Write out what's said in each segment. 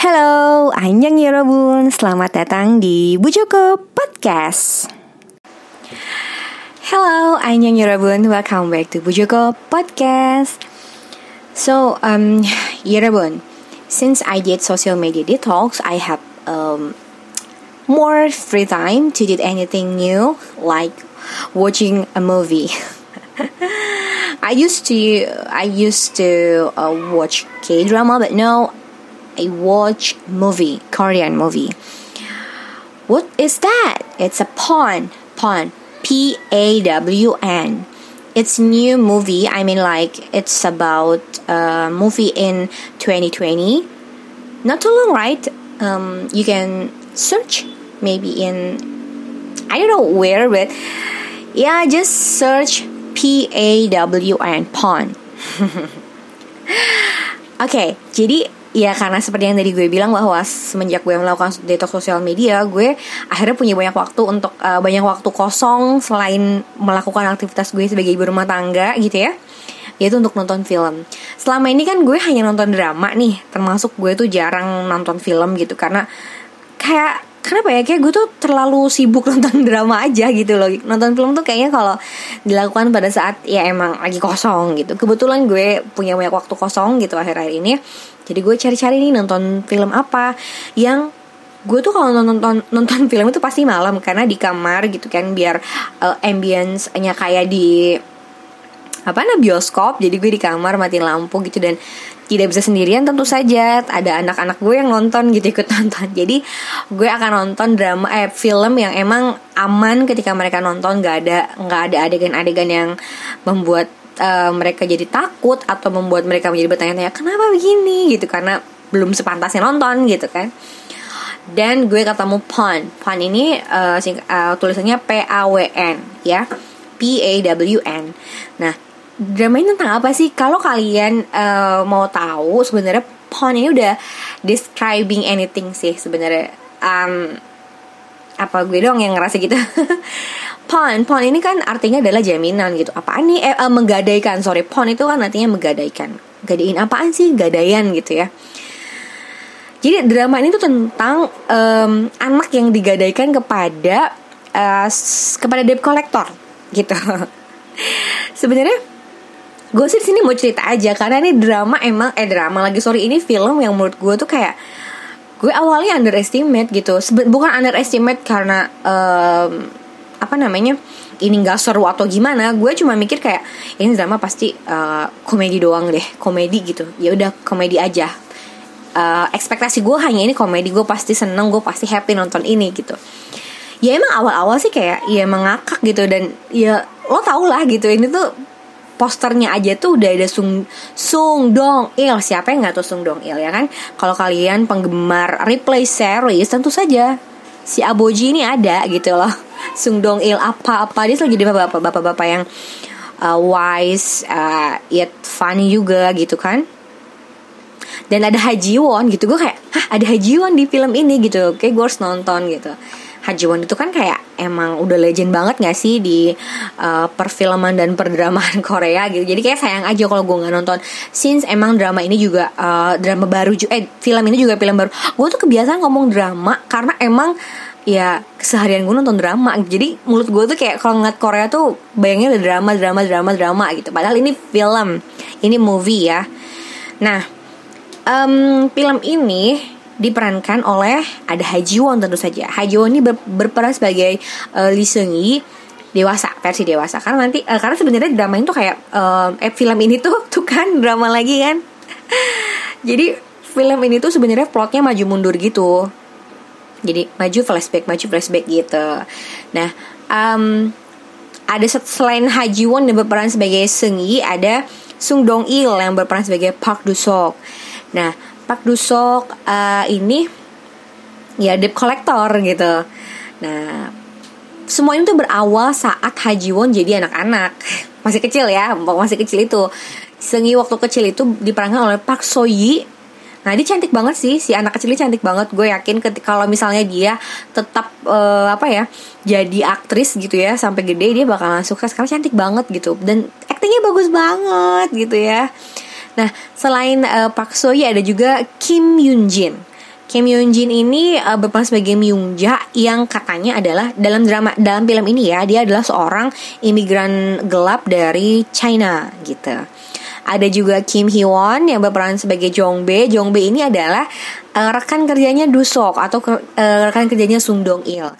Hello, Anjang Yorobun. Selamat datang di Bujoko Podcast. Hello, Anjang Yorobun. Welcome back to Bujoko Podcast. So, um, Yorobun, since I did social media detox, I have um, more free time to do anything new, like watching a movie. I used to I used to uh, watch K drama, but now I watch movie, Korean movie. What is that? It's a pawn, pawn, P A W N. It's new movie. I mean, like it's about a movie in 2020. Not too long, right? Um, you can search maybe in I don't know where, but yeah, just search P A W N pawn. Okay, jadi ya karena seperti yang tadi gue bilang bahwa semenjak gue melakukan detox sosial media gue akhirnya punya banyak waktu untuk uh, banyak waktu kosong selain melakukan aktivitas gue sebagai ibu rumah tangga gitu ya yaitu untuk nonton film. Selama ini kan gue hanya nonton drama nih termasuk gue tuh jarang nonton film gitu karena kayak kenapa ya kayak gue tuh terlalu sibuk nonton drama aja gitu loh. Nonton film tuh kayaknya kalau dilakukan pada saat ya emang lagi kosong gitu. Kebetulan gue punya banyak waktu kosong gitu akhir-akhir ini jadi gue cari-cari nih nonton film apa yang gue tuh kalau nonton nonton film itu pasti malam karena di kamar gitu kan biar uh, ambience-nya kayak di apa nah bioskop. Jadi gue di kamar matiin lampu gitu dan tidak bisa sendirian tentu saja. Ada anak-anak gue yang nonton gitu ikut nonton. Jadi gue akan nonton drama eh film yang emang aman ketika mereka nonton. Nggak ada nggak ada adegan-adegan yang membuat uh, mereka jadi takut atau membuat mereka menjadi bertanya-tanya kenapa begini gitu karena belum sepantasnya nonton gitu kan dan gue ketemu Pon Pon ini uh, sing, uh, tulisannya P A W N ya P A W N nah drama ini tentang apa sih? Kalau kalian uh, mau tahu sebenarnya Pon ini udah describing anything sih sebenarnya. Um, apa gue dong yang ngerasa gitu? pon, pon ini kan artinya adalah jaminan gitu. Apaan nih? Eh, uh, menggadaikan. Sorry, pon itu kan artinya menggadaikan. Gadain apaan sih? Gadaian gitu ya. Jadi drama ini tuh tentang um, anak yang digadaikan kepada uh, kepada debt collector gitu. Sebenarnya gue sih di sini mau cerita aja karena ini drama emang eh drama lagi sorry ini film yang menurut gue tuh kayak gue awalnya underestimate gitu Sebe bukan underestimate karena um, apa namanya ini gak seru atau gimana gue cuma mikir kayak ini drama pasti uh, komedi doang deh komedi gitu. Ya udah komedi aja. Uh, ekspektasi gue hanya ini komedi gue pasti seneng gue pasti happy nonton ini gitu. Ya emang awal-awal sih kayak ya mengakak gitu dan ya lo tau lah gitu ini tuh posternya aja tuh udah ada Sung Sung Dong Il. Siapa yang nggak tahu Sung Dong Il ya kan? Kalau kalian penggemar replay series tentu saja si Aboji ini ada gitu loh. Sung Dong Il apa-apa. Dia selalu jadi bapak-bapak bapak-bapak yang uh, wise uh, yet funny juga gitu kan. Dan ada Haji Won gitu. Gue kayak hah ada Haji Won di film ini gitu. Kayak gue harus nonton gitu Haji Won itu kan kayak emang udah legend banget gak sih di uh, perfilman dan perdramaan Korea gitu. Jadi kayak sayang aja kalau gue nggak nonton. Since emang drama ini juga uh, drama baru eh film ini juga film baru. Gue tuh kebiasaan ngomong drama karena emang ya keseharian gue nonton drama. Jadi mulut gue tuh kayak kalau ngeliat Korea tuh bayangnya ada drama drama drama drama gitu. Padahal ini film ini movie ya. Nah um, film ini diperankan oleh ada Haji Won tentu saja. Haji Won ini ber, berperan sebagai uh, Lee Seung Yi dewasa versi dewasa karena nanti uh, karena sebenarnya drama itu kayak uh, eh film ini tuh tuh kan drama lagi kan. Jadi film ini tuh sebenarnya plotnya maju mundur gitu. Jadi maju flashback maju flashback gitu. Nah um, ada selain Haji Won yang berperan sebagai Seung Yi ada Sung Dong Il yang berperan sebagai Park Do Sok. Nah Pak Dusok uh, ini ya debt collector gitu. Nah, semua itu berawal saat Haji Won jadi anak-anak. Masih kecil ya, masih kecil itu. Sengi waktu kecil itu diperankan oleh Park Soyi. Nah, dia cantik banget sih, si anak kecilnya cantik banget. Gue yakin kalau misalnya dia tetap uh, apa ya, jadi aktris gitu ya sampai gede dia bakalan sukses karena cantik banget gitu dan aktingnya bagus banget gitu ya. Nah, selain uh, Park Hye ada juga Kim Yoon Jin. Kim Yoon Jin ini uh, berperan sebagai Myung Ja yang katanya adalah dalam drama dalam film ini ya dia adalah seorang imigran gelap dari China gitu. Ada juga Kim Hee Won yang berperan sebagai Jong Bae. Jong Bae ini adalah uh, rekan kerjanya Dusok atau uh, rekan kerjanya Sung Dong Il.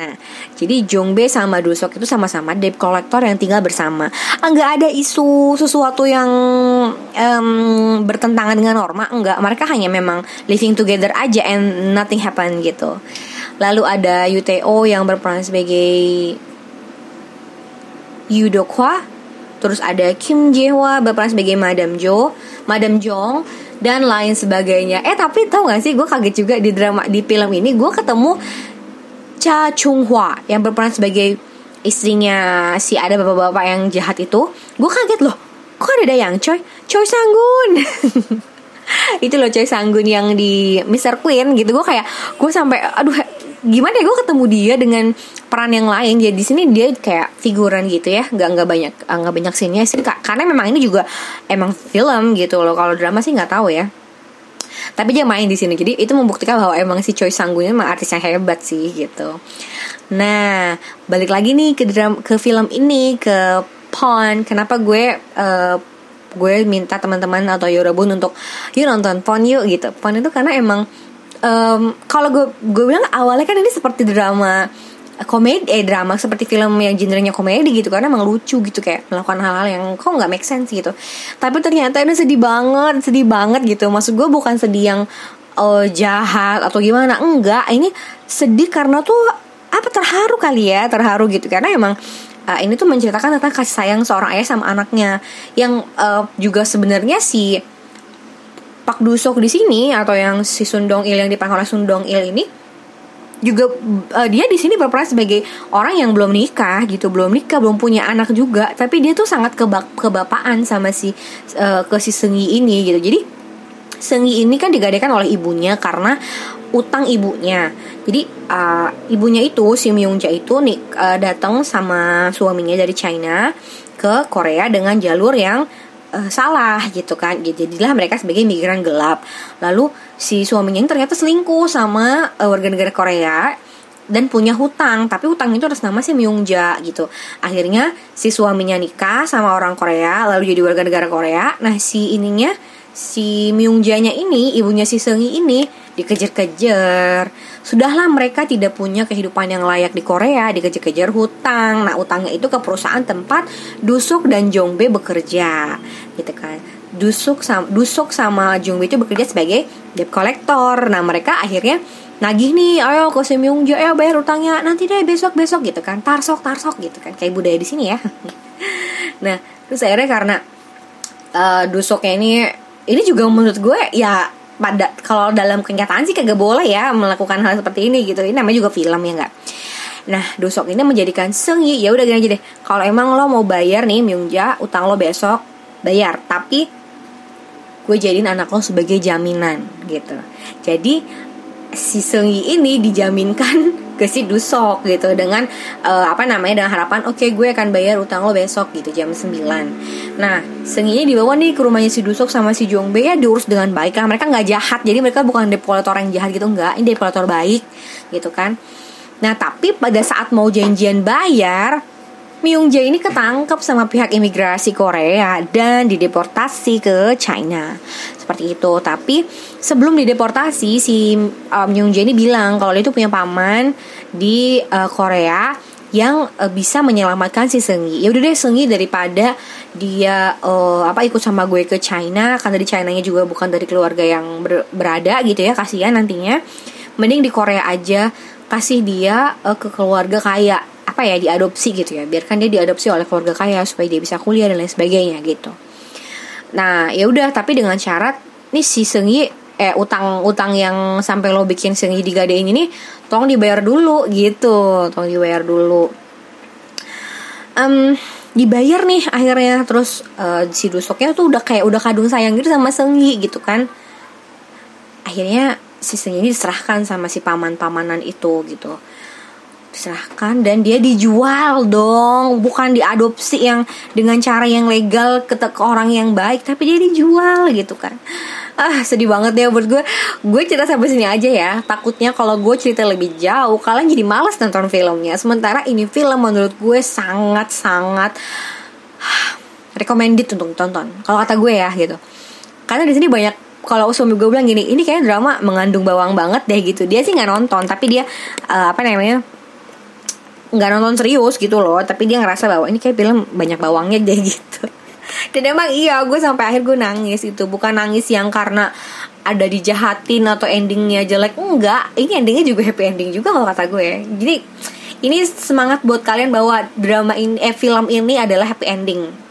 Nah, jadi Jong Bae sama Dusok itu sama-sama debt collector yang tinggal bersama. Enggak ada isu sesuatu yang um, bertentangan dengan norma, enggak. Mereka hanya memang living together aja and nothing happen gitu. Lalu ada UTO yang berperan sebagai Yudokwa Terus ada Kim Jae-hwa berperan sebagai Madam Jo, Madam Jong dan lain sebagainya. Eh tapi tau gak sih gue kaget juga di drama di film ini gue ketemu Cha Chung Hwa yang berperan sebagai istrinya si ada bapak-bapak yang jahat itu. Gue kaget loh, kok ada yang Choi? Choi Sanggun. itu loh Choi Sanggun yang di Mr. Queen gitu. Gue kayak gue sampai aduh gimana ya gue ketemu dia dengan peran yang lain jadi di sini dia kayak figuran gitu ya nggak nggak banyak nggak banyak sinnya sih karena memang ini juga emang film gitu loh kalau drama sih nggak tahu ya tapi dia main di sini jadi itu membuktikan bahwa emang si Choi Sanggunnya emang artis yang hebat sih gitu. Nah balik lagi nih ke drama ke film ini ke Pon kenapa gue uh, gue minta teman-teman atau Yorobun untuk yuk nonton Pon yuk gitu. Pon itu karena emang um, kalau gue gue bilang awalnya kan ini seperti drama komedi eh drama seperti film yang genrenya komedi gitu karena emang lucu gitu kayak melakukan hal-hal yang kok nggak make sense gitu. Tapi ternyata ini sedih banget sedih banget gitu. Maksud gue bukan sedih yang uh, jahat atau gimana enggak. Ini sedih karena tuh apa terharu kali ya terharu gitu. Karena emang uh, ini tuh menceritakan tentang kasih sayang seorang ayah sama anaknya. Yang uh, juga sebenarnya si Pak Dusok di sini atau yang si Sundong Il yang diperankan oleh Sundong Il ini juga uh, dia di sini berperan sebagai orang yang belum nikah gitu belum nikah belum punya anak juga. Tapi dia tuh sangat keba kebapaan sama si uh, ke si Sengi ini gitu. Jadi Sengi ini kan digadaikan oleh ibunya karena utang ibunya. Jadi uh, ibunya itu si Myung Ja itu nih uh, datang sama suaminya dari China ke Korea dengan jalur yang uh, salah gitu kan. Jadilah mereka sebagai migran gelap. Lalu si suaminya ternyata selingkuh sama uh, warga negara Korea dan punya hutang. Tapi hutang itu atas nama si Myung Ja gitu. Akhirnya si suaminya nikah sama orang Korea lalu jadi warga negara Korea. Nah si ininya si Myung Ja-nya ini ibunya si Seungi ini dikejar-kejar Sudahlah mereka tidak punya kehidupan yang layak di Korea, dikejar-kejar hutang. Nah, utangnya itu ke perusahaan tempat Dusuk dan Jongbe bekerja, gitu kan. Dusuk sama Dusuk sama Jongbe itu bekerja sebagai debt collector. Nah, mereka akhirnya nagih nih, ayo ke Sim Young ayo bayar utangnya nanti deh besok besok gitu kan, tarsok tarsok gitu kan, kayak budaya di sini ya. nah, terus akhirnya karena uh, Dusuknya ini ini juga menurut gue ya pada kalau dalam kenyataan sih kagak boleh ya melakukan hal seperti ini gitu ini namanya juga film ya nggak Nah, Dusok ini menjadikan Seungyi ya udah gini aja deh. Kalau emang lo mau bayar nih Myungja utang lo besok bayar, tapi gue jadiin anak lo sebagai jaminan gitu. Jadi si Seungyi ini dijaminkan ke si Dusok gitu. Dengan uh, apa namanya dengan harapan oke okay, gue akan bayar utang lo besok gitu jam 9 nah Seungyi dibawa nih ke rumahnya si Dusok sama si Jongbe ya diurus dengan baik karena mereka nggak jahat. Jadi mereka bukan depolator yang jahat gitu enggak ini depolator baik gitu kan. Nah tapi pada saat mau janjian bayar Myung Jae ini ketangkep sama pihak imigrasi Korea dan dideportasi ke China. Seperti itu. Tapi sebelum dideportasi si um, Myung Jae ini bilang kalau dia itu punya paman di uh, Korea yang uh, bisa menyelamatkan si Sengi. Ya udah deh Sengi daripada dia uh, apa ikut sama gue ke China karena di China-nya juga bukan dari keluarga yang ber berada gitu ya, kasihan nantinya. Mending di Korea aja kasih dia uh, ke keluarga kaya apa ya diadopsi gitu ya. Biarkan dia diadopsi oleh keluarga kaya supaya dia bisa kuliah dan lain sebagainya gitu. Nah ya udah tapi dengan syarat nih si Sengi eh utang utang yang sampai lo bikin Sengi digadein ini tolong dibayar dulu gitu. Tolong dibayar dulu. Um, dibayar nih akhirnya. Terus uh, si Dusoknya tuh udah kayak udah kadung sayang gitu sama Sengi gitu kan. Akhirnya si Sengi ini diserahkan sama si paman-pamanan itu gitu diserahkan dan dia dijual dong. Bukan diadopsi yang dengan cara yang legal ke, orang yang baik tapi dia dijual gitu kan. Ah sedih banget ya buat gue. Gue cerita sampai sini aja ya. Takutnya kalau gue cerita lebih jauh kalian jadi males nonton filmnya. Sementara ini film menurut gue sangat sangat recommended untuk tonton kalau kata gue ya gitu. Karena di sini banyak kalau suami gue bilang gini ini kayak drama mengandung bawang banget deh gitu. Dia sih nggak nonton tapi dia uh, apa namanya nggak nonton serius gitu loh tapi dia ngerasa bahwa ini kayak film banyak bawangnya deh gitu. Dan emang iya gue sampai akhir gue nangis itu bukan nangis yang karena ada dijahatin atau endingnya jelek enggak. Ini endingnya juga happy ending juga kalau kata gue. Jadi ini semangat buat kalian bahwa drama ini eh film ini adalah happy ending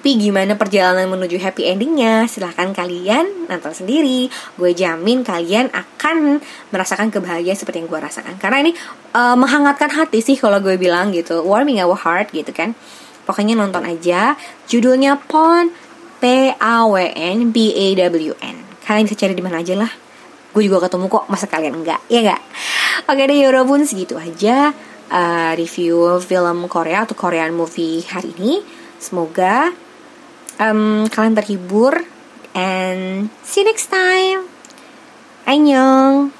tapi gimana perjalanan menuju happy endingnya? Silahkan kalian nonton sendiri. Gue jamin kalian akan merasakan kebahagiaan seperti yang gue rasakan. Karena ini uh, menghangatkan hati sih kalau gue bilang gitu. Warming our heart gitu kan. Pokoknya nonton aja. Judulnya Pon P A W N B A W N. Kalian bisa cari di mana aja lah. Gue juga ketemu kok. Masa kalian enggak? Ya enggak? Oke deh pun segitu aja uh, review film Korea atau Korean movie hari ini. Semoga um, kalian terhibur and see you next time. Annyeong.